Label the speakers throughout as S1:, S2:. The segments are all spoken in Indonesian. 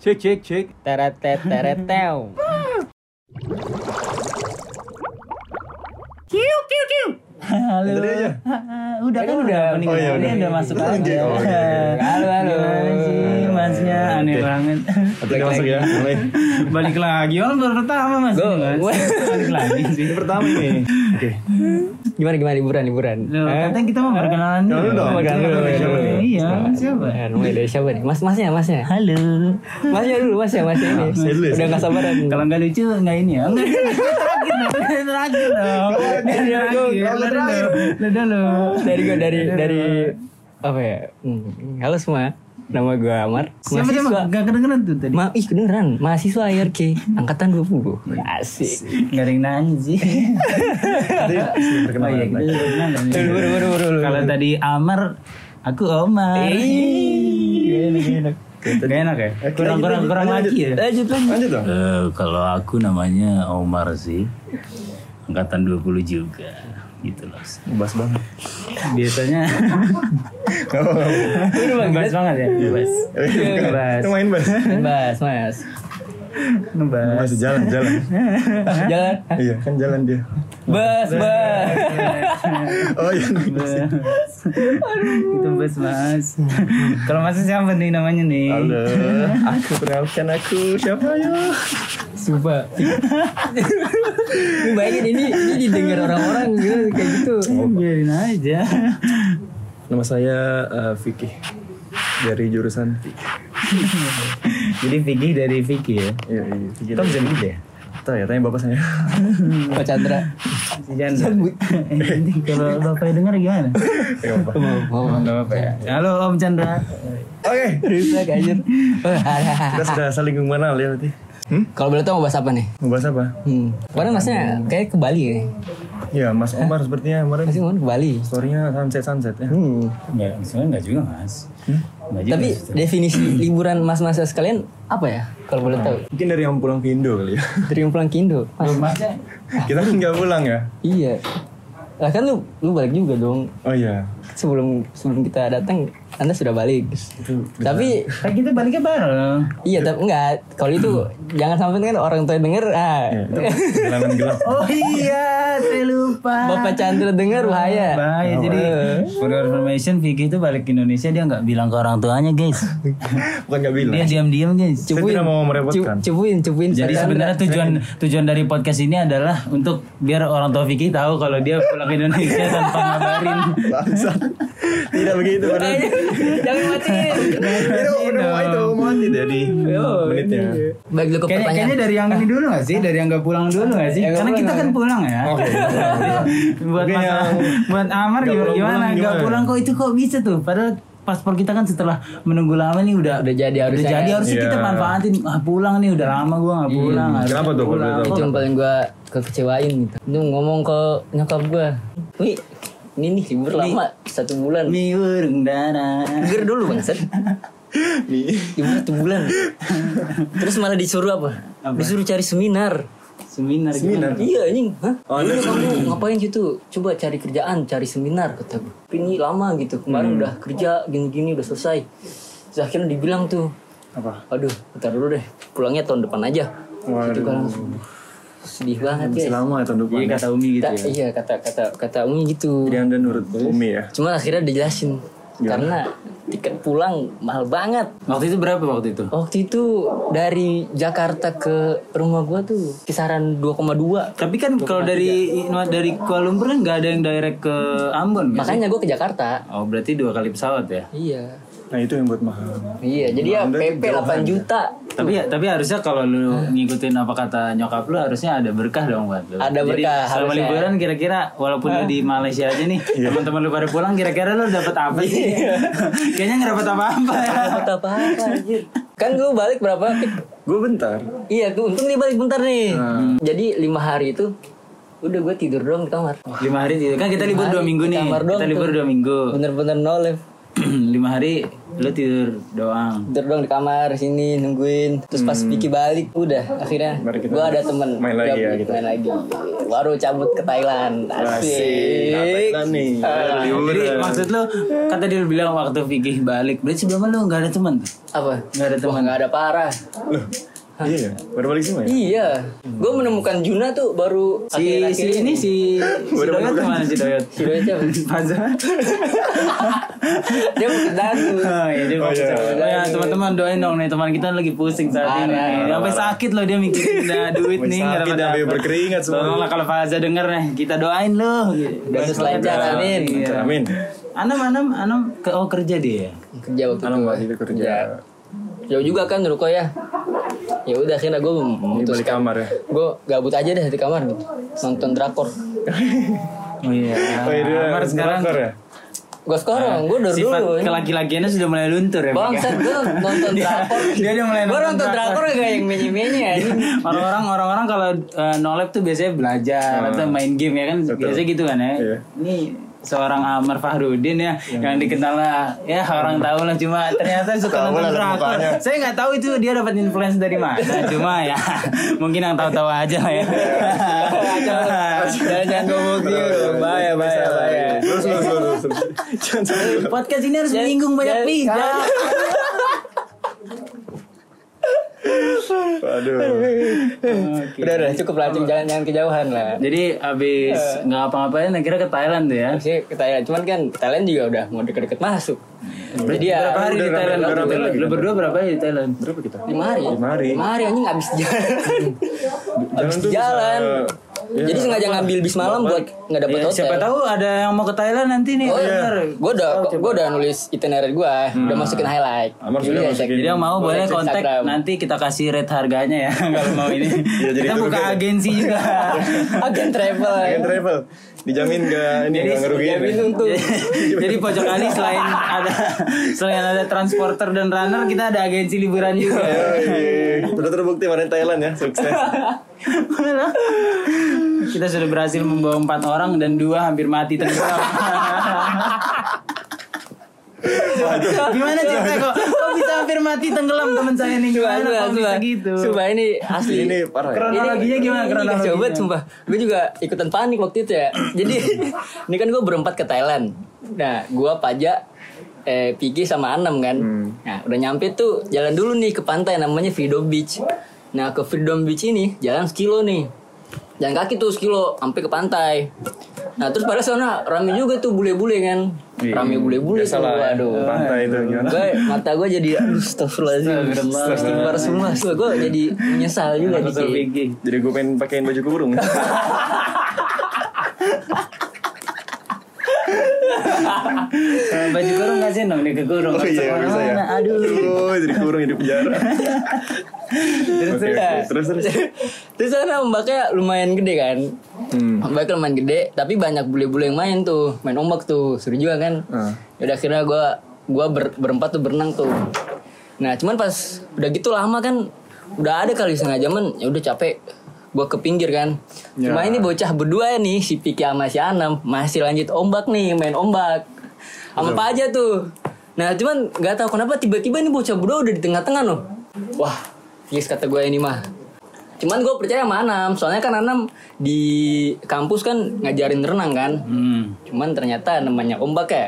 S1: Cek cek cek.
S2: Teret teret tew.
S3: Kiu kiu kiu. Halo.
S1: Aja.
S3: udah kan udah opening
S1: Oh, iya,
S3: ini
S1: udah.
S3: masuk
S1: Oh,
S3: aja.
S1: iya.
S3: Halo halo. Sih masnya aneh
S1: Oke.
S3: banget.
S1: Kita masuk ya. Mulai.
S3: Balik lagi orang baru pertama mas.
S2: Go.
S3: Balik lagi sih.
S1: Ini pertama ini. Oke.
S2: Gimana gimana liburan liburan?
S3: Loh,
S2: Eh?
S3: katanya kita mau perkenalan dulu.
S1: Dulu dong.
S2: Perkenalan dulu,
S3: Siapa
S2: dulu.
S3: nih? Iya, siapa?
S2: Eh, mulai dari siapa nih? Mas masnya masnya.
S3: Halo.
S2: Masnya dulu masnya masnya ini.
S1: Saya dulu ya,
S2: Udah nggak sabaran.
S3: Kalau nggak lucu nggak ini ya. Terakhir dong. Terakhir dong. Terakhir. Dulu.
S2: dari gue dari dari apa ya? Hmm, Halo semua. Nama gue Amar.
S3: Siapa dia? Mak? Gak kedengeran tuh tadi.
S2: Ma ih kedengeran mahasiswa IRK angkatan 20. Asik.
S3: Gak ada yang nanya sih. Oh iya. Kalau tadi Amar, aku Omar. Enak, Gak enak ya? Kurang kurang kurang lagi ya.
S2: Lanjut lanjut.
S1: Lanjut dong.
S4: Eh, kalau aku namanya Omar sih. Angkatan 20 juga. Gitu loh.
S1: Bas banget.
S3: Biasanya ngebahas banget ya. Ngebahas. Ngebahas.
S1: Itu main bas.
S2: Mas, mas.
S3: Ngebahas.
S1: Masih jalan jalan.
S2: Jalan.
S1: Iya kan jalan dia.
S2: Bas, bas.
S1: Oh iya.
S3: Itu bas mas. Kalau masih siapa nih namanya nih?
S1: Halo. Aku kenalkan aku siapa ya?
S2: Sumpah. Lu bayangin ini ini didengar orang-orang gitu kayak gitu.
S3: Biarin aja.
S1: Nama saya eh, Vicky dari jurusan Vicky.
S3: Jadi Vicky dari Vicky ya.
S1: Iya iya. Vicky.
S3: Kita bisa begitu ya?
S1: Tahu ya tanya bapak saya.
S2: Pak Chandra.
S3: Si Chandra. Kalau bapaknya dengar gimana?
S1: Ya apa
S3: ya. Halo Om Chandra.
S1: Oke.
S2: rusak anjir.
S1: Kita sudah saling mengenal ya berarti. Hmm?
S2: Kalau boleh tahu mau bahas apa nih?
S1: Mau bahas apa?
S2: Hmm. Kemarin masnya kayak ke Bali ya.
S1: Ya Mas Omar sepertinya kemarin
S2: Masih kemarin ke Bali.
S1: storynya sunset sunset ya.
S2: Hmm.
S4: Ya, sebenarnya enggak juga, Mas. Nggak juga.
S2: Tapi definisi liburan mas-mas sekalian apa ya? Kalau boleh tahu.
S1: Mungkin dari yang pulang ke Indo kali ya.
S2: Dari yang pulang ke Indo. Mas,
S3: Masnya
S1: Kita kan nggak pulang ya.
S2: iya. Lah kan lu lu balik juga dong.
S1: Oh iya.
S2: Sebelum sebelum kita datang Anda sudah balik. Tapi
S3: kan kita baliknya bareng.
S2: iya tapi enggak. Kalau itu jangan sampai kan orang tua denger ah.
S1: Ya, itu gelap.
S3: Oh iya, saya lupa.
S2: Bapak Chandra denger bahaya.
S3: Bahaya jadi for information Vicky itu balik ke Indonesia dia nggak bilang ke orang tuanya guys.
S1: Bukan nggak bilang.
S3: Dia diam-diam guys.
S1: Saya tidak mau merepotkan.
S2: Cu- Cupuin, cupuin.
S3: Jadi sebenarnya tujuan tujuan dari podcast ini adalah untuk biar orang tua Vicky tahu kalau dia pulang ke Indonesia tanpa ngabarin.
S1: Tidak begitu benar.
S2: jangan matiin.
S1: Itu udah mau itu mau mati dari menitnya.
S2: Baik dulu ke
S3: Kayaknya,
S2: pertanyaan.
S3: kayaknya dari yang ini dulu gak sih? Dari yang gak pulang dulu gak sih? Karena kita kan
S2: ya.
S3: pulang ya.
S1: Oke.
S3: buat
S1: yang
S3: buat Amar gimana? Gak pulang kok itu kok bisa tuh? Padahal paspor kita kan setelah menunggu lama nih udah
S2: Udah jadi
S3: udah
S2: harusnya.
S3: jadi harusnya kita
S1: Iya.
S3: manfaatin ah pulang nih udah lama gua nggak pulang harusnya
S1: Kenapa tuh
S3: pulang.
S2: itu yang paling gue kekecewain gitu. Itu ngomong ke nyokap gue. Wih, ini nih libur lama satu bulan.
S3: Mi urung dana
S2: Ger dulu bangsat.
S1: Nih.
S2: Libur satu bulan. Terus malah disuruh apa? Disuruh cari seminar.
S3: seminar
S1: Seminar?
S2: Iya anjing, hah?
S1: Oh,
S2: Ini
S1: ada
S2: kamu ngapain situ? Coba cari kerjaan, cari seminar kata gue. Ini lama gitu. Kemarin udah kerja gini-gini udah selesai. Terus akhirnya dibilang tuh,
S1: Apa?
S2: aduh, ntar dulu deh. Pulangnya tahun depan aja.
S1: Waduh.
S2: Gitu kan. Sedih banget
S1: Masih
S2: ya.
S1: lama ya tahun depan.
S3: Iya kata Umi gitu
S2: Kata-
S3: ya.
S2: Iya kata kata kata Umi gitu.
S1: Jadi anda nurut Umi ya.
S2: Cuma akhirnya dijelasin karena tiket pulang mahal banget.
S3: Waktu itu berapa waktu itu?
S2: Waktu itu dari Jakarta ke rumah gua tuh kisaran 2,2.
S3: Tapi kan kalau dari dari Kuala Lumpur kan nggak ada yang direct ke Ambon kan?
S2: Makanya gua ke Jakarta.
S3: Oh berarti dua kali pesawat ya?
S2: Iya.
S1: Nah itu yang buat mahal.
S2: Iya, jadi ya PP
S1: jauhan
S2: 8
S1: ya?
S2: juta.
S3: Tapi ya, tapi harusnya kalau lu ngikutin apa kata nyokap lu harusnya ada berkah dong buat lu.
S2: Ada
S3: Jadi
S2: berkah,
S3: selama
S2: harusnya.
S3: liburan kira-kira walaupun lu di Malaysia aja nih, teman-teman lu pada pulang kira-kira lu dapat apa sih? Kayaknya nggak dapat apa-apa ya.
S2: Dapat apa-apa anjir. Kan gua balik berapa?
S1: Gue bentar.
S2: Iya, gua untung dia balik bentar nih. Jadi lima hari itu udah gue tidur doang di kamar.
S3: Lima hari itu kan kita libur dua minggu nih. Kita libur dua minggu.
S2: Bener-bener no live.
S3: lima hari lu tidur doang.
S2: tidur dong di kamar sini nungguin terus pas Vicky balik udah akhirnya gue ada temen
S1: main lagi
S2: Gak-
S1: ya gitu.
S2: main lagi baru cabut ke Thailand asik,
S1: Asik. Nah, Thailand nih.
S2: Ah.
S3: Jadi maksud lu kata dia bilang waktu Vicky balik, berarti sebelumnya lu nggak ada teman tuh?
S2: apa
S3: Nggak ada
S2: Wah,
S3: teman.
S2: nggak ada parah
S1: Loh, iya ya? Baru balik semua ya?
S2: iya gue menemukan Juna tuh baru
S3: Si
S2: akhir-akhir
S3: si ini si si
S1: Baru
S3: Doyot
S1: ke
S3: mana si Doyot?
S2: si Doyot siapa?
S3: Faza.
S2: dia mau ke Dagu
S3: Oh iya dia
S1: Oh,
S3: mau
S1: iya.
S3: Oh, ya, teman-teman doain dong nih teman kita lagi pusing saat ini.
S2: parah,
S3: Sampai sakit loh dia mikirin nah, duit nih nggak
S1: sakit,
S3: dapat
S1: sampai berkeringat semua.
S3: Tolonglah kalau Faza denger nih, kita doain loh.
S2: Udah terus lancar, amin.
S3: Iya.
S1: Amin.
S3: Anam Anam Anam ke oh kerja dia.
S2: kerja waktu itu
S1: waktu itu kerja.
S2: Ya. jauh juga kan ruko ya ya udah akhirnya gue
S1: Ini balik
S2: memutuskan
S1: kamar ya?
S2: gue gabut aja deh di kamar gitu nonton drakor
S3: Oh iya.
S1: Oh iya, dia
S3: Amar sekarang
S1: drakor ya?
S2: gue sekarang gue dari
S3: sifat
S2: dulu
S3: kelaki-lakiannya sudah mulai luntur ya.
S2: Bangsat gue nonton drakor
S3: dia udah mulai
S2: Gue
S3: nonton
S2: nonton
S3: drakor.
S2: drakor gak yang menye-menye anjing.
S3: orang-orang orang-orang kalau uh, nolep tuh biasanya belajar
S1: Ah.
S3: atau main game ya kan
S1: Betul.
S3: biasanya gitu kan ya.
S1: Iya.
S3: Ini seorang Amar Fahrudin ya yang dikenal lah. Ya orang tahu lah cuma ternyata suka nonton drakor. Saya nggak tahu itu dia dapat influence dari mana cuma ya mungkin yang tahu-tahu aja lah ya.
S2: Jangan jangan ngomong gitu. Bahaya bahaya bahaya.
S1: Terus, terus, terus,
S3: Podcast ini harus menyinggung banyak
S2: Jangan-
S3: pihak.
S1: Aduh.
S2: Udah udah cukup lah jangan jangan kejauhan lah
S3: Jadi abis nggak apa-ngapain akhirnya ke Thailand tuh ya.
S2: sih ke Thailand cuman kan Thailand juga udah mau deket-deket masuk jadi ya
S3: Berapa hari di Thailand?
S1: lagi
S3: Lu
S1: kan?
S3: berdua berapa hari di Thailand?
S1: Berapa kita?
S2: lima hari
S1: Lima hari.
S2: lima hari anjing nggak habis jalan habis jalan
S1: bisa- ya,
S2: jadi sengaja ngambil bis malam buat nggak dapet
S3: Ya,
S2: hotel
S3: siapa tahu ada yang mau ke Thailand nanti nih.
S2: Oh iya, gue udah gue udah nulis itinerary gue, udah masukin highlight.
S1: Amar sudah
S2: Iya,
S1: masukin.
S3: Jadi yang mau
S2: Boleh
S3: kontak
S2: Instagram.
S3: nanti kita kasih rate harganya ya kalau mau ini.
S1: Iya, jadi
S3: kita buka agensi juga.
S2: agen travel.
S1: Agen travel. Dijamin gak ini gak ngerugiin. Ya?
S3: Jadi pojok kali selain ada selain ada transporter dan runner kita ada agensi liburan juga.
S1: Yoi. Udah terbukti kemarin Thailand ya sukses.
S3: kita sudah berhasil membawa empat orang dan dua hampir mati tenggelam. Gimana ceritanya kok? Kok bisa hampir mati tenggelam teman saya nih? Gimana
S2: sumpah,
S3: kok bisa gitu?
S2: Sumpah ini asli.
S1: Ini parah ya.
S3: Kronologinya gimana kronologinya?
S2: coba sumpah. Gue juga ikutan panik waktu itu ya. Jadi ini kan gue berempat ke Thailand. Nah, gue pajak eh Piki sama Anam kan. Nah, udah nyampe tuh jalan dulu nih ke pantai namanya Freedom Beach. Nah, ke Freedom Beach ini jalan sekilo nih. Jalan kaki tuh sekilo sampai ke pantai. Nah, terus pada sana rame juga tuh bule-bule kan. Rame bule-bule tuh.
S1: Biasalah ya.
S2: Waduh.
S1: Pantai itu gimana?
S2: Gue mata gue jadi aduh astagfirullahaladzim. Astagfirullahaladzim. Gue jadi menyesal juga dikit.
S3: Vicky.
S1: Jadi gue pengen pakein baju kurung.
S3: Eh, Baju kurung kasih dong nih ke kurung.
S1: Oh iya bisa ya.
S3: Aduh.
S1: Aduh, jadi kurung di penjara.
S2: Terus udah.
S1: oke. Terus terus.
S2: Terus sana ombaknya lumayan gede kan.
S1: Hmm.
S2: Ombaknya lumayan gede, tapi banyak bule-bule yang main tuh, main ombak tuh, seru juga kan.
S1: Ah.
S2: Yaudah akhirnya gue gua ber- berempat tuh berenang tuh. Nah cuman pas udah gitu lama kan, udah ada kali setengah jaman, ya udah capek. Gue ke pinggir kan.
S1: Ya.
S2: Cuma ini bocah berdua nih, si Piki sama si Anam masih lanjut ombak nih, main ombak. Sama Pak aja tuh. Nah cuman nggak tahu kenapa tiba-tiba ini bocah berdua udah di tengah-tengah loh. Wah, yes kata gue ini mah. Cuman gue percaya sama Anam, soalnya kan Anam di kampus kan ngajarin renang kan.
S3: Hmm.
S2: Cuman ternyata namanya ombak ya.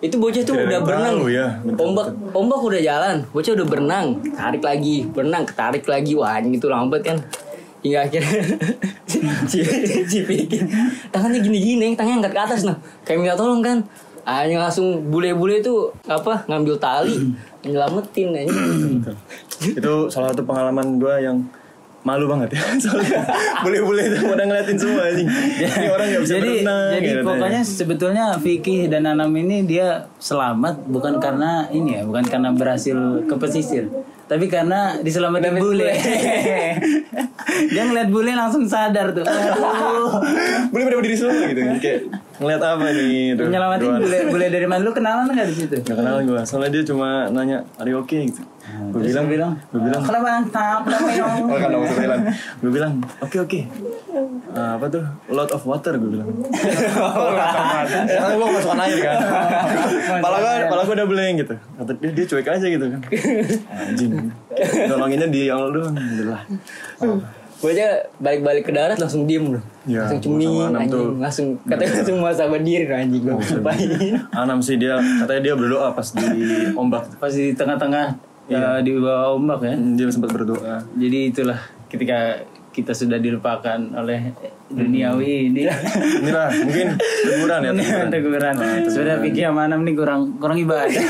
S2: Itu bocah tuh udah berenang.
S1: tahu ya, betul,
S2: ombak ombak udah jalan, bocah udah berenang, tarik lagi, berenang, ketarik lagi. Wah, anjing itu lambat kan. Hingga akhirnya si, si Vicky, tangannya gini-gini, tangannya angkat ke atas nah. Kayak minta tolong kan. Anjing langsung bule-bule itu apa ngambil tali nyelamatin anjing.
S1: Itu salah satu pengalaman gue yang malu banget ya soalnya boleh-boleh itu pada ngeliatin semua anjing ini orang nggak bisa
S3: jadi
S1: berenang
S3: jadi
S1: gitu
S3: pokoknya
S1: ya.
S3: sebetulnya Vicky dan Anam ini dia selamat bukan karena ini ya bukan karena berhasil ke pesisir tapi karena diselamatin bule dia ngeliat bule langsung sadar tuh
S1: boleh pada berdiri semua gitu kan kayak ngeliat apa nih? Tuh,
S3: Nyelamatin
S1: doang.
S3: boleh boleh dari mana lu kenalan nggak di situ?
S1: Gak kenal gue, soalnya dia cuma nanya, are you okay? Gitu. gue bilang,
S3: bilang,
S1: gue bilang,
S3: kenapa kenapa kenapa yang
S1: oh kan bahasa Thailand. Gue bilang, oke oke. Ah, apa tuh? Lot of water gue bilang. Karena gue masukan air kan. Pala gue, pala gue udah blank gitu. Kata dia, dia cuek aja gitu kan. Anjing. Nolonginnya di Allah doang. Gitu lah.
S2: Gue aja balik-balik ke darat langsung diem loh.
S1: Ya,
S2: langsung
S1: sama Anam
S2: anjing.
S1: tuh.
S2: Langsung katanya langsung muasabah diri loh, anjing gue sumpahin.
S1: Anam sih dia, katanya dia berdoa pas di ombak.
S3: pas di tengah-tengah ya, di bawah ombak ya.
S1: Hmm, Dia sempat berdoa.
S3: Jadi itulah ketika kita sudah dilupakan oleh duniawi ini.
S1: Inilah mungkin teguran ya. teguran.
S3: Teguran. Sudah pikir sama Anam nih kurang kurang ibadah.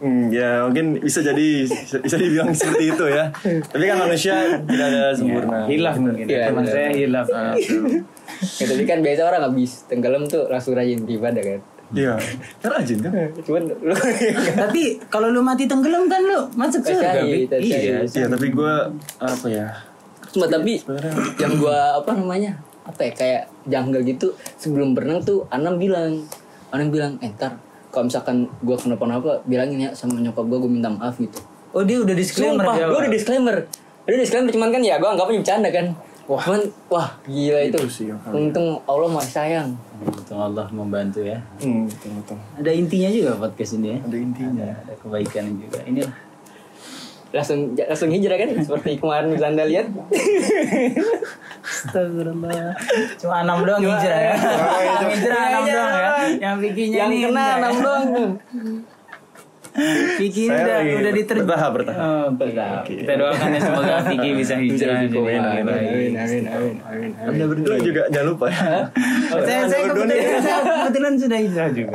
S1: Hmm, ya mungkin bisa jadi bisa dibilang seperti itu ya. Tapi kan manusia tidak ada sempurna.
S3: hilaf mungkin.
S2: Iya,
S3: Teman saya hilaf.
S2: Ya, tapi kan biasa orang habis tenggelam tuh langsung rajin ibadah kan.
S1: Iya, kan rajin kan?
S2: Cuman lu
S3: Tapi kalau lu mati tenggelam kan lu masuk surga. Iya.
S1: Iya, tapi gue apa ya?
S2: Cuma tapi yang gua apa namanya? Apa ya kayak janggal gitu sebelum berenang tuh Anam bilang Anam bilang eh ntar kalau misalkan gua kenapa-napa bilangin ya sama nyokap gua gua minta maaf gitu.
S3: Oh dia udah disclaimer
S2: Sumpah,
S3: dia.
S2: gua udah disclaimer. Dia udah disclaimer cuman kan ya gua anggapnya bercanda kan. Wah, cuman, wah gila itu.
S1: Itu sih
S2: Untung Allah masih sayang.
S3: Untung Allah membantu ya.
S1: Hmm, betul betul.
S3: Ada intinya juga podcast ini ya.
S1: Ada intinya.
S3: Ada kebaikan juga. Inilah.
S2: Langsung langsung hijrah kan seperti kemarin bisa Anda lihat.
S3: Astagfirullah. Cuma enam doang hijrah ya. Yang hijrah enam doang ya. Yang bikinnya
S2: yang
S3: nih
S2: kena
S3: enggak ya.
S2: enam doang.
S3: Vicky ini
S1: Saya
S3: udah
S1: lagi
S3: udah diterjun.
S1: bertahap, bertahap.
S3: Oh, bertahap. Kita doakan ya semoga Vicky bisa hijrah. jadi
S1: Amin, amin.
S2: Amin amin amin amin.
S1: Anda berdua juga jangan lupa ya.
S3: Oh, saya, saya, kebetulan, saya kebetulan sudah hijrah juga.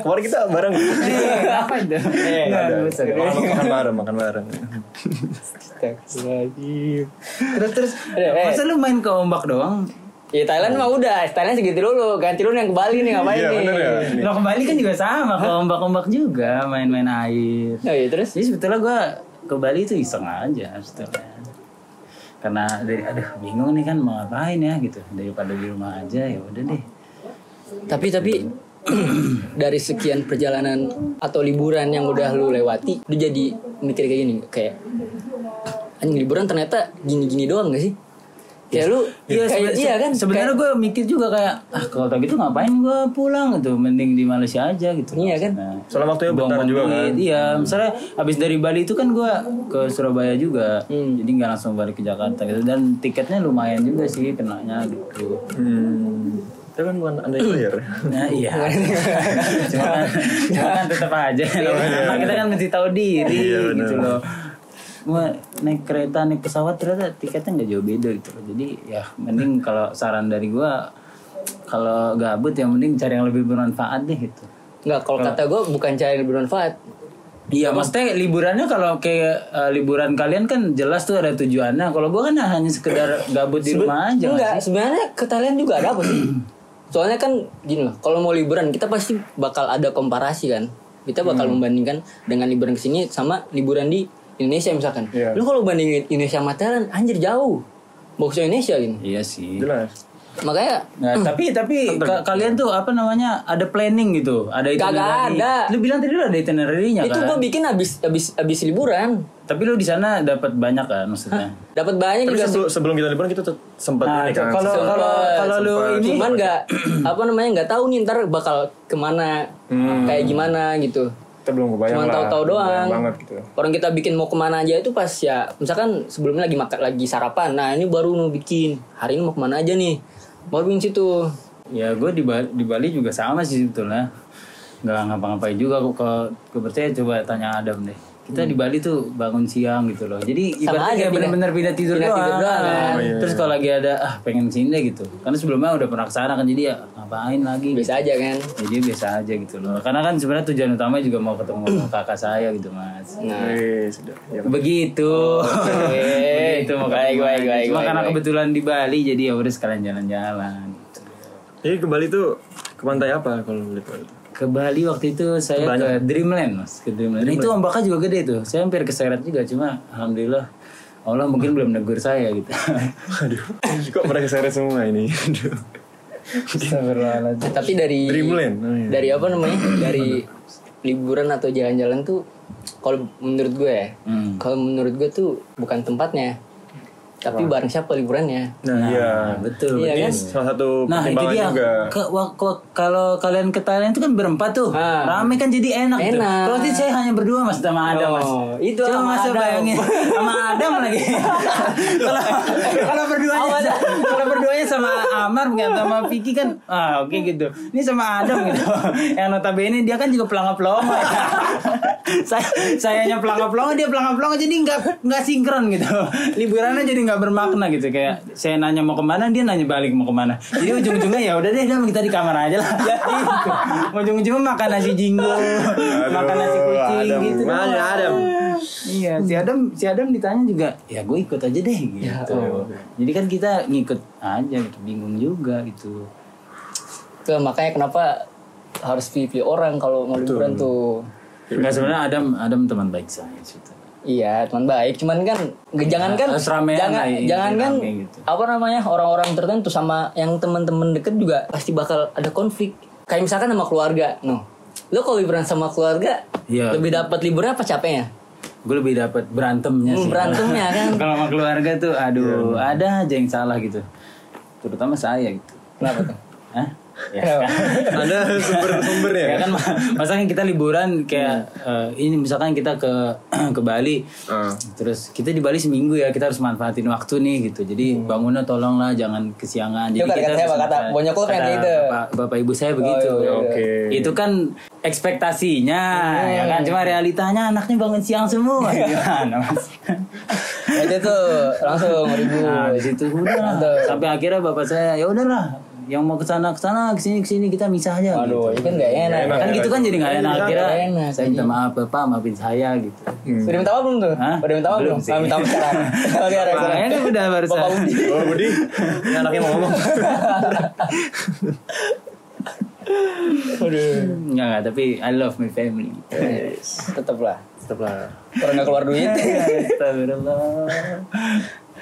S1: Kemarin kita bareng.
S3: Apa itu? Nggak usah.
S1: Makan bareng, makan bareng.
S3: Terus terus
S2: Eh, eh.
S3: masa lu main ke ombak doang?
S2: Ya Thailand mah udah, Thailand segitu dulu. Ganti lu yang ke Bali nih ngapain
S1: Iya,
S2: nih?
S1: bener ya.
S3: Lo kembali kan juga sama ke ombak-ombak juga main-main air.
S2: Oh iya terus?
S3: Jadi sebetulnya gue ke Bali itu iseng aja sebetulnya. Karena dari aduh bingung nih kan mau ngapain ya gitu. Daripada di rumah aja ya udah deh.
S2: Tapi tapi dari sekian perjalanan atau liburan yang udah lu lewati, lu jadi mikir kayak gini, kayak anjing liburan ternyata gini-gini doang gak sih? Kayak lu,
S3: Iya,
S2: kayak, iya kan?
S3: Sebenarnya gue mikir juga kayak ah kalau tau gitu ngapain gue pulang gitu, mending di Malaysia aja gitu.
S2: Iya kan?
S3: Nah,
S1: Soalnya waktunya bentar juga kan.
S3: Iya, misalnya habis dari Bali itu kan gue ke Surabaya juga,
S2: Hmm.
S3: jadi nggak langsung balik ke Jakarta gitu. Dan tiketnya lumayan juga sih kenanya gitu.
S1: Hmm. Itu kan bukan Anda yang bayar.
S3: Nah iya. cuma kan, cuma kan tetap aja. Karena kita kan mesti tahu diri
S1: Iya,
S3: gitu loh. Cuma naik kereta naik pesawat ternyata tiketnya nggak jauh beda gitu loh. Jadi ya mending kalau saran dari gua kalau gabut yang mending cari yang lebih bermanfaat deh gitu.
S2: Nggak, kalau kata gue bukan cari yang bermanfaat.
S3: Iya, maksudnya liburannya kalau kayak eh, liburan kalian kan jelas tuh ada tujuannya. Kalau gua kan hanya sekedar gabut di rumah aja. nggak
S2: Enggak, sebenarnya ke Thailand juga ada apa sih? Soalnya kan gini loh, kalau mau liburan kita pasti bakal ada komparasi kan. Kita bakal
S3: Hmm.
S2: membandingkan dengan liburan ke sini sama liburan di Indonesia misalkan.
S1: Iya.
S2: Lu kalau bandingin Indonesia sama Thailand, anjir jauh. Bagusnya Indonesia gini.
S3: Iya sih.
S1: Jelas.
S2: Makanya
S3: Nah, tapi tapi ka- kalian tuh apa namanya ada planning gitu, ada
S2: Kagak
S3: itinerary.
S2: ada.
S3: Lu bilang tadi lu ada itinerary-nya
S2: itu
S3: kan?
S2: gue bikin abis abis abis liburan.
S3: Tapi lu di sana dapat banyak kan maksudnya?
S2: Dapat banyak
S1: Tapi
S2: juga
S1: sebelum, sebelum kita liburan kita tuh sempat
S3: Nah,
S1: ini kan.
S3: kalau kalau kalau lu ini
S2: cuman nggak apa namanya nggak tahu nih ntar bakal ke mana kayak gimana gitu
S1: kita belum kebayang
S2: Cuman
S1: lah.
S2: tahu-tahu doang.
S1: banget gitu.
S2: Orang kita bikin mau ke mana aja itu pas ya, misalkan sebelumnya lagi makan lagi sarapan. Nah ini baru mau bikin. Hari ini mau ke mana aja nih? Baru bikin situ.
S3: ya gue di Bali, di Bali juga sama sih sebetulnya. Nggak ngapa-ngapain juga kok ke ke percaya coba tanya Adam deh. Kita di Bali tuh bangun siang gitu loh. Jadi
S2: Hmm.
S3: Ibaratnya kayak
S2: pindah-
S3: bener-bener pindah tidur
S2: pindah
S3: doang.
S2: tidur doang, kan.
S1: Oh, iya,
S3: Terus kalau lagi ada ah pengen sini deh gitu. Karena sebelumnya udah pernah ke sana kan jadi ya ngapain lagi gitu.
S2: Biasa aja kan.
S3: Jadi biasa aja gitu loh. Karena kan sebenarnya tujuan utama juga mau ketemu sama kakak saya gitu mas.
S2: Nah,
S1: Eh, sudah. Ya.
S3: Begitu. Begitu mau
S2: Baik,
S3: ketemu
S2: baik,
S3: Cuma
S2: baik,
S3: karena
S2: baik.
S3: kebetulan di Bali jadi ya udah sekalian jalan-jalan.
S1: Jadi ke Bali tuh ke pantai apa kalau boleh tahu?
S3: Ke Bali waktu itu saya ke Dreamland mas, ke Dreamland. Itu ombaknya juga gede tuh. Saya hampir keseret juga, cuma alhamdulillah Allah mungkin belum negur saya gitu.
S1: Aduh, kok mereka seret semua ini? Aduh.
S2: Tapi dari
S1: Dreamland. Oh, iya.
S2: dari apa namanya? Dari liburan atau jalan-jalan tuh kalau menurut gue ya,
S3: Hmm.
S2: kalau menurut gue tuh bukan tempatnya. Tapi bareng siapa liburannya?
S1: Nah, iya.
S3: betul.
S2: Iya kan?
S1: salah satu
S3: Nah itu dia
S1: juga.
S3: Ke- kalau kalian ke Thailand itu kan berempat tuh
S2: Ah.
S3: rame kan jadi enak, tuh.
S2: Enak.
S3: Kalau sih saya hanya berdua mas sama Adam mas.
S2: Oh, itu
S3: Coba
S2: sama
S3: mas
S2: Adam.
S3: bayangin sama Adam lagi. Kalau kalau berduanya kalau berduanya sama Amar nggak sama Vicky kan ah oke gitu. Ini sama Adam gitu. Yang notabene dia kan juga pelangap pelongo. Saya sayanya pelangap pelongo dia pelangap pelongo jadi nggak nggak sinkron gitu. Liburannya jadi nggak bermakna gitu kayak saya nanya mau ke mana dia nanya balik mau ke mana. Jadi ujung-ujungnya ya udah deh kita di kamar aja lah. Gitu. Ujung-ujungnya makan nasi jinggo, makan nasi kucing
S1: Adam.
S3: gitu.
S1: Mana. Adam?
S3: Iya, si Adam si Adam ditanya juga, ya gue ikut aja deh gitu. Jadi kan kita ngikut aja gitu, bingung juga gitu.
S2: Tuh, makanya kenapa harus pilih-pilih orang kalau mau liburan tuh.
S3: Enggak sebenarnya Adam Adam teman baik saya gitu.
S2: Iya, teman baik. Cuman kan jangan kan jangan jangan kan
S3: gitu.
S2: apa namanya orang-orang tertentu sama yang teman-teman deket juga pasti bakal ada konflik. Kayak misalkan sama keluarga, no. Lo kalau liburan sama keluarga,
S3: Iya.
S2: lebih dapat liburan apa capeknya?
S3: Gue lebih dapat berantemnya
S2: Hmm,
S3: sih.
S2: berantemnya kan.
S3: Kalau sama keluarga tuh, aduh, ada aja yang salah gitu. Terutama saya gitu.
S2: Kenapa tuh?
S3: Hah? Ya,
S1: Ada sumber-sumbernya
S3: ya? Kan ma- masa kan kita liburan kayak eh, ini misalkan kita ke ke Bali
S1: Ah.
S3: terus kita di Bali seminggu ya kita harus manfaatin waktu nih gitu. Jadi bangunnya tolonglah jangan kesiangan. Jadi
S2: Itu kata
S3: kita
S2: saya, kata lu pengen
S3: kata
S2: gitu.
S3: bapak, bapak ibu saya begitu.
S2: iya, iya.
S1: Oke.
S3: itu kan ekspektasinya ya kan? Cuma realitanya anaknya bangun siang semua. Gimana mas
S2: Nah, itu tuh langsung ribu.
S3: nah di situ udah. Sampai akhirnya bapak saya ya udahlah yang mau ke sana ke sana ke sini ke sini kita misah aja
S2: Aduh,
S3: gitu.
S2: itu kan gak enak.
S1: enak.
S3: kan gitu kan jadi nggak enak
S2: Nggak
S3: akhirnya
S2: enak,
S3: saya minta maaf bapak maafin saya gitu
S2: Udah minta maaf belum tuh?
S3: Hah?
S2: Udah minta maaf belum?
S3: Sih.
S2: Minta maaf sekarang. Sekarang
S3: kan udah barusan.
S2: Bapak Budi.
S1: Oh Budi, ini anaknya mau ngomong.
S3: Enggak, enggak, tapi I love my family.
S2: Tetep lah.
S1: Tetap lah.
S2: Orang gak keluar duit.
S3: Astagfirullah.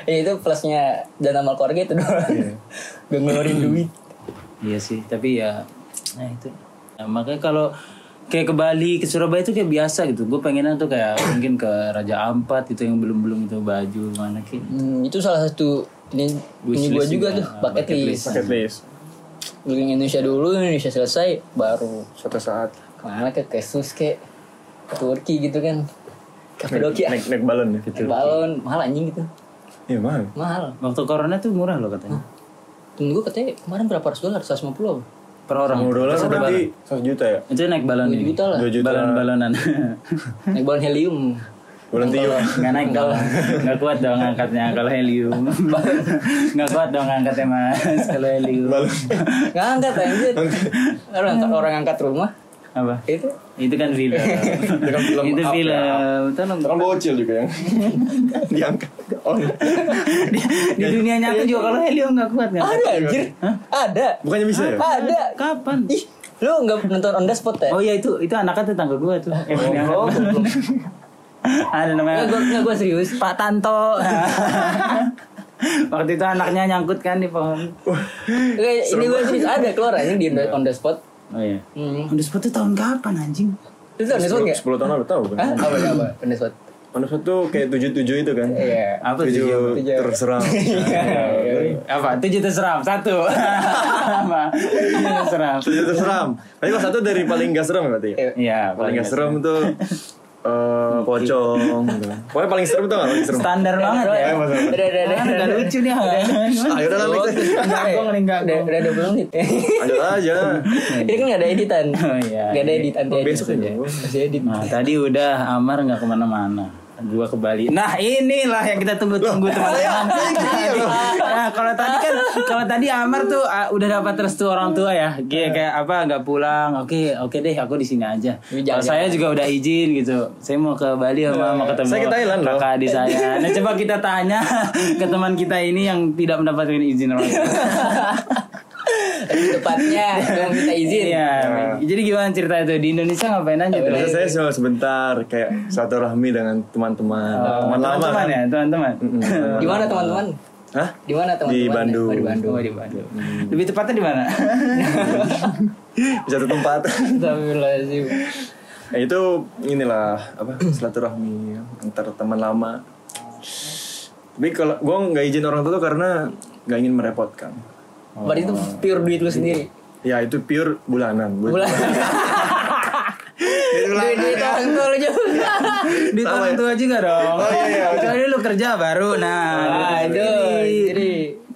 S2: Ya itu plusnya dana sama keluarga itu doang. Gak ngeluarin duit.
S3: Iya sih, tapi ya nah itu. Nah, makanya kalau kayak ke Bali, ke Surabaya itu kayak biasa gitu. Gue pengennya tuh kayak mungkin ke Raja Ampat gitu yang belum-belum itu baju mana kayak.
S2: Hmm, itu salah satu ini ini gue juga
S3: juga.
S2: tuh bucket
S3: bucket
S2: list.
S1: Bucket list.
S2: Keliling Indonesia dulu, Indonesia selesai, baru
S1: Suatu saat
S2: ke mana ke Kesus ke ke Turki gitu kan. Kapadokia.
S1: naik naik balon ya.
S2: Naik balon, mahal anjing gitu.
S1: Iya mahal.
S2: Mahal.
S3: Waktu corona tuh murah loh katanya.
S2: Temen gue katanya kemarin berapa ratus dolar? 150 apa?
S3: Per orang.
S1: Mau dolar
S3: Per
S1: berarti 100 juta ya.
S3: Itu naik balon
S2: 2
S3: ini.
S2: juta lah.
S1: 2 juta.
S3: Balon-balonan.
S2: Naik balon helium.
S1: Balon tiup.
S3: Nggak naik dong. Nggak kuat dong angkatnya kalau helium. Nggak kuat dong angkatnya mas kalau helium.
S1: Balon.
S2: Nggak angkat anjir. Orang orang angkat rumah.
S3: Apa?
S2: Itu
S3: Itu kan film.
S1: Itu kan film
S3: Itu film.
S1: ya.
S3: Tolong.
S1: Orang bocil juga yang diangkat. Oh,
S3: di, di dunia nyata juga kalau helium nggak kuat nggak?
S2: ada anjir. Ada.
S1: bukannya bisa ya?
S2: Ada.
S3: Kapan?
S2: Ih, lu nggak nonton on the spot ya?
S3: Oh iya itu itu anaknya tetangga gue tuh.
S2: Oh.
S3: Ada namanya.
S2: Nggak, gue gue serius.
S3: Pak Tanto. Waktu itu anaknya nyangkut kan di pohon.
S2: Kayak ini gue serius ada keluar anjing di on the spot.
S3: Oh iya.
S2: Hmm.
S3: On the spot itu tahun kapan anjing?
S2: Itu on the spot nggak?
S1: 10 tahun lalu tahu
S2: Hah?
S1: kan.
S2: Apa apa? On the spot.
S1: Manusia tuh kayak 77 itu kan.
S2: Iya.
S3: Apa
S1: Tujuh
S3: tujuh?
S2: tujuh.
S1: terserang.
S3: Apa? Tujuh terseram satu. Apa? Tujuh terseram.
S1: Tujuh terseram. Tapi kalau satu dari paling gak serem berarti ya.
S3: Iya.
S1: Paling gak serem tuh eh pocong gitu. Pokoknya paling serem tuh gak paling serem.
S3: Standar banget ya.
S2: Udah udah udah.
S3: Lucu nih.
S1: Ayo udah lah next.
S3: Enggak, gua ngeri, enggak,
S2: Udah
S3: gua.
S2: udah 20 menit.
S1: Lanjut aja.
S2: Ini kan gak ada editan.
S3: Oh, iya.
S2: Gak ada edit anti
S1: Oh, besok
S2: saja.
S1: ya?
S2: Masih edit.
S3: Nah tadi udah Amar nggak ke mana-mana gua ke Bali. Nah inilah yang kita tunggu-tunggu teman-teman. Nah kalau tadi kan kalau tadi Amar tuh ah, udah dapat restu orang tua ya, kayak kayak apa nggak pulang. Oke oke deh aku di sini aja. Kalau saya juga udah izin gitu. Saya mau ke Bali sama mau ketemu
S1: Saya ke Thailand
S3: kakak adik saya. Nah coba kita tanya ke teman kita ini yang tidak mendapatkan izin orang tua.
S2: Tepatnya yang minta izin.
S3: Iya. Jadi gimana cerita itu di Indonesia ngapain aja tuh?
S1: Biasa saya cuma sebentar kayak silaturahmi dengan teman-teman, teman lama
S3: teman
S1: kan.
S3: ya teman-teman.
S2: Gimana teman-teman?
S1: Hah?
S2: Di mana teman-teman?
S1: Di Bandung.
S2: Oh, di Bandung.
S3: Oh di Bandung. Lebih tepatnya di mana?
S1: Di satu tempat.
S2: Astagfirullahaladzim.
S1: Ya itu inilah apa silaturahmi antar teman lama. Tapi kalau gue nggak izin orang tua tuh karena nggak ingin merepotkan.
S2: Berarti itu pure duit lu sendiri.
S1: Ya itu pure bulanan.
S2: Bulan. Duit duit orang tua lu juga.
S3: di orang tua juga dong.
S1: Oh, iya, iya.
S3: Kecuali lu kerja baru. Nah,
S2: Nah, itu. Jadi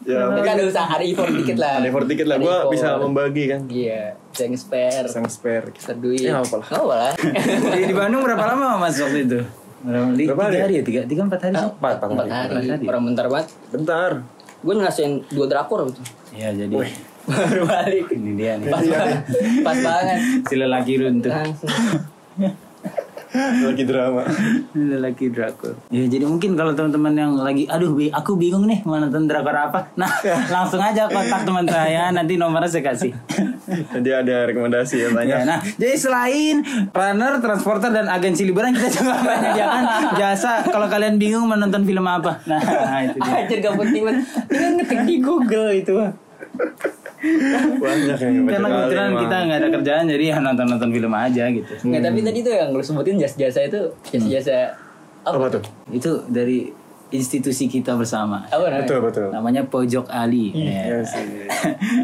S1: Ya.
S2: Kan ada usaha ada effort dikit lah.
S1: Ada effort dikit lah.
S2: Effort.
S1: bisa membagi kan.
S2: Iya, bisa nge-spare.
S1: Sang spare.
S2: Bisa duit.
S1: Ya, apa-apa lah.
S2: Apa lah.
S3: di, di Bandung berapa lama mas waktu itu? Berapa,
S1: hari
S3: tiga
S1: ya?
S3: hari ya? Tiga, tiga empat hari sih?
S1: Empat, empat
S2: Empat
S1: hari.
S2: hari. Orang bentar banget.
S1: Bentar.
S2: Gue ngerasain dua drakor gitu.
S3: Ya jadi
S2: Baru balik.
S3: ini dia nih.
S2: Pas banget. Pas banget.
S3: Si lelaki runtuh.
S2: Langsung.
S1: Lagi drama.
S3: lelaki drakor. Ya jadi mungkin kalau teman-teman yang lagi, aduh bi- aku bingung nih mau nonton drakor apa. Nah langsung aja kontak teman saya, nanti nomornya saya kasih.
S1: Jadi ada rekomendasi ya
S3: Ya,
S1: tanya.
S3: nah, jadi selain runner, transporter dan agensi liburan kita juga menyediakan jasa kalau kalian bingung menonton film apa. Nah, itu dia.
S2: Anjir gak penting banget. Ngetik di Google itu.
S1: Banyak yang
S3: Karena kebetulan kita nggak ada kerjaan jadi ya nonton-nonton film aja gitu.
S2: Nggak, tapi tadi tuh yang lu sebutin jasa-jasa itu jasa-jasa apa?
S1: apa tuh?
S3: Itu dari institusi kita bersama.
S2: Apa namanya?
S1: Betul betul.
S3: Namanya Pojok Ali.
S1: Iya
S3: Ya.
S1: sih.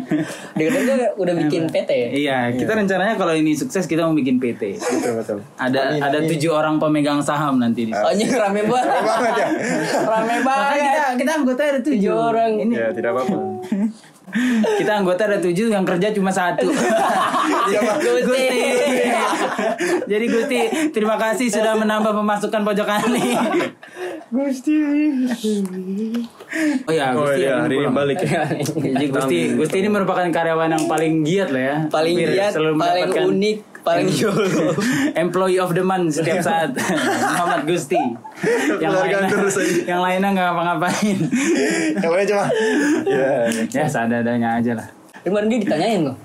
S2: Dengar-dengar udah bikin PT ya?
S3: Iya, kita rencananya kalau ini sukses kita mau bikin PT.
S1: Betul betul.
S3: Ada ada tujuh orang pemegang saham nanti di situ.
S2: Anjir rame banget.
S1: banget ya.
S2: Rame
S3: Makanya
S2: banget.
S3: kita kita anggota ada tujuh
S2: Tujuh orang.
S3: Ini
S1: Ya tidak apa-apa.
S3: kita anggota ada tujuh yang kerja cuma satu.
S2: Gusti.
S3: Jadi Gusti, terima kasih sudah menambah pemasukan pojok Ali.
S1: Gusti.
S3: Oh ya,
S1: Oh
S3: Gusti
S1: iya,
S3: yang
S1: hari ini balik ya.
S3: Jadi Gusti, Gusti ini merupakan karyawan yang paling giat lah ya.
S2: Paling giat,
S3: selalu
S2: paling
S3: mendapatkan
S2: unik, paling yolo.
S3: Employee of the month setiap saat Muhammad Gusti Yang lainnya
S1: terus aja.
S3: Yang lainnya nggak ngapa-ngapain
S1: Yang mana cuma? Ya.
S3: Ya seadanya aja lah
S2: Kemarin dia ditanyain loh.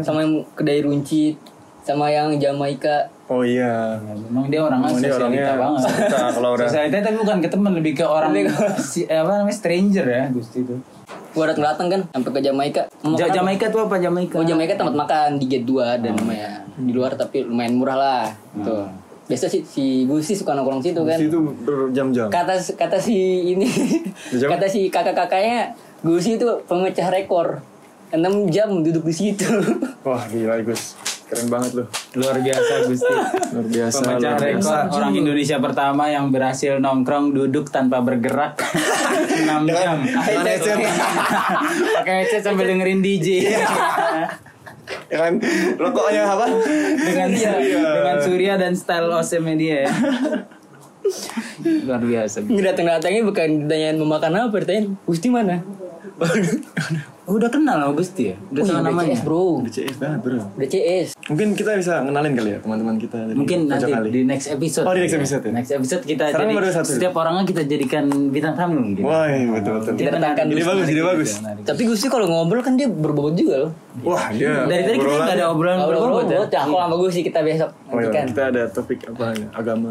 S2: Sama yang kedai runcit, sama yang Jamaika.
S1: Oh iya.
S3: Ya, Memang dia orang
S1: Memang dia
S3: sosialita
S1: orangnya
S3: banget
S1: sosialita, kalau udah-
S3: Sosialita tapi bukan ke teman Lebih ke orang si, apa namanya stranger ya Gusti itu
S2: Gua datang datang kan sampai ke Jamaika.
S3: Ja-? Jamaika tuh apa Jamaika?
S2: Oh Jamaika tempat makan di gate 2 dan lumayan di luar tapi lumayan murah lah. Tuh. Biasa sih si Gusti suka nongkrong situ kan.
S1: Itu berjam-jam.
S2: Kata kata si ini
S1: Jam?
S2: kata si kakak-kakaknya Gusti itu pemecah rekor. 6 jam duduk di situ.
S1: Wah gila Gus. Keren banget loh.
S3: Luar biasa Gusti
S1: Luar biasa.
S3: Pemecah
S1: luar biasa.
S3: rekor orang Indonesia pertama yang berhasil nongkrong duduk tanpa bergerak 6 jam.
S1: Dengan headset.
S3: Pakai headset sambil dengerin DJ.
S1: Ya kan rokoknya apa?
S3: dengan dengan Surya dan style awesome dia ya. Luar biasa.
S2: Ini datang-datangnya bukan ditanyain mau makan apa, ditanyain Gusti mana?
S3: Oh, udah kenal sama Gusti ya? Udah
S2: Oh,
S3: tahu
S2: iya,
S3: namanya.
S2: CS bro.
S1: Udah CS banget bro.
S2: Udah CS.
S1: Mungkin kita bisa ngenalin kali ya teman-teman kita. dari
S3: Mungkin nanti
S1: Kali.
S3: di next episode.
S1: Oh, di next episode ya?
S3: Next episode kita
S1: Sekarang
S3: jadi
S1: baru satu.
S3: setiap orangnya kita jadikan bintang tamu mungkin.
S1: Wah iya, betul betul.
S2: Kita
S1: Ide
S2: Gusti.
S1: bagus, ide bagus.
S2: Tapi Gusti kalau ngobrol kan dia berbobot juga loh.
S1: Wah dia.
S3: Dari tadi kita nggak ada obrolan berbobot ya.
S2: berbobot ya, kalau sama Gusti kita besok
S1: Oh
S2: nanti
S1: iya,
S2: kan.
S1: kita ada topik apa ya, agama.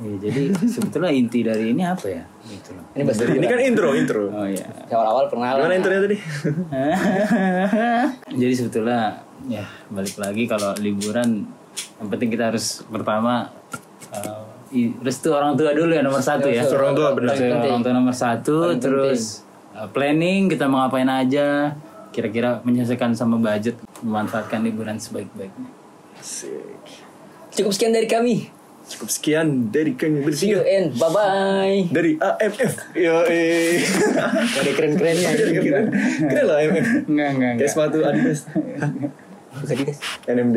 S3: Iya, jadi sebetulnya inti dari ini apa ya? Gitu loh.
S2: Ini bahasa
S1: ini kan intro, intro.
S3: Oh iya.
S2: awal-awal perkenalan.
S1: Gimana intronya tadi?
S3: Jadi sebetulnya ya balik lagi kalau liburan yang penting kita harus pertama uh, restu orang tua dulu ya nomor satu ya.
S1: Orang tua benar.
S3: Orang tua nomor satu, terus uh, planning kita mau ngapain aja, kira-kira menyesuaikan sama budget, memanfaatkan liburan sebaik-baiknya.
S1: Asik.
S2: Cukup sekian dari kami.
S1: Cukup sekian dari kami
S2: See you
S1: bertiga.
S2: and bye bye.
S1: Dari AMF. Yo eh.
S2: Ada keren-kerennya.
S1: Keren Keren lah AMF.
S3: Enggak, enggak,
S1: Kayak sepatu Adidas.
S2: Bukan di
S1: NMD.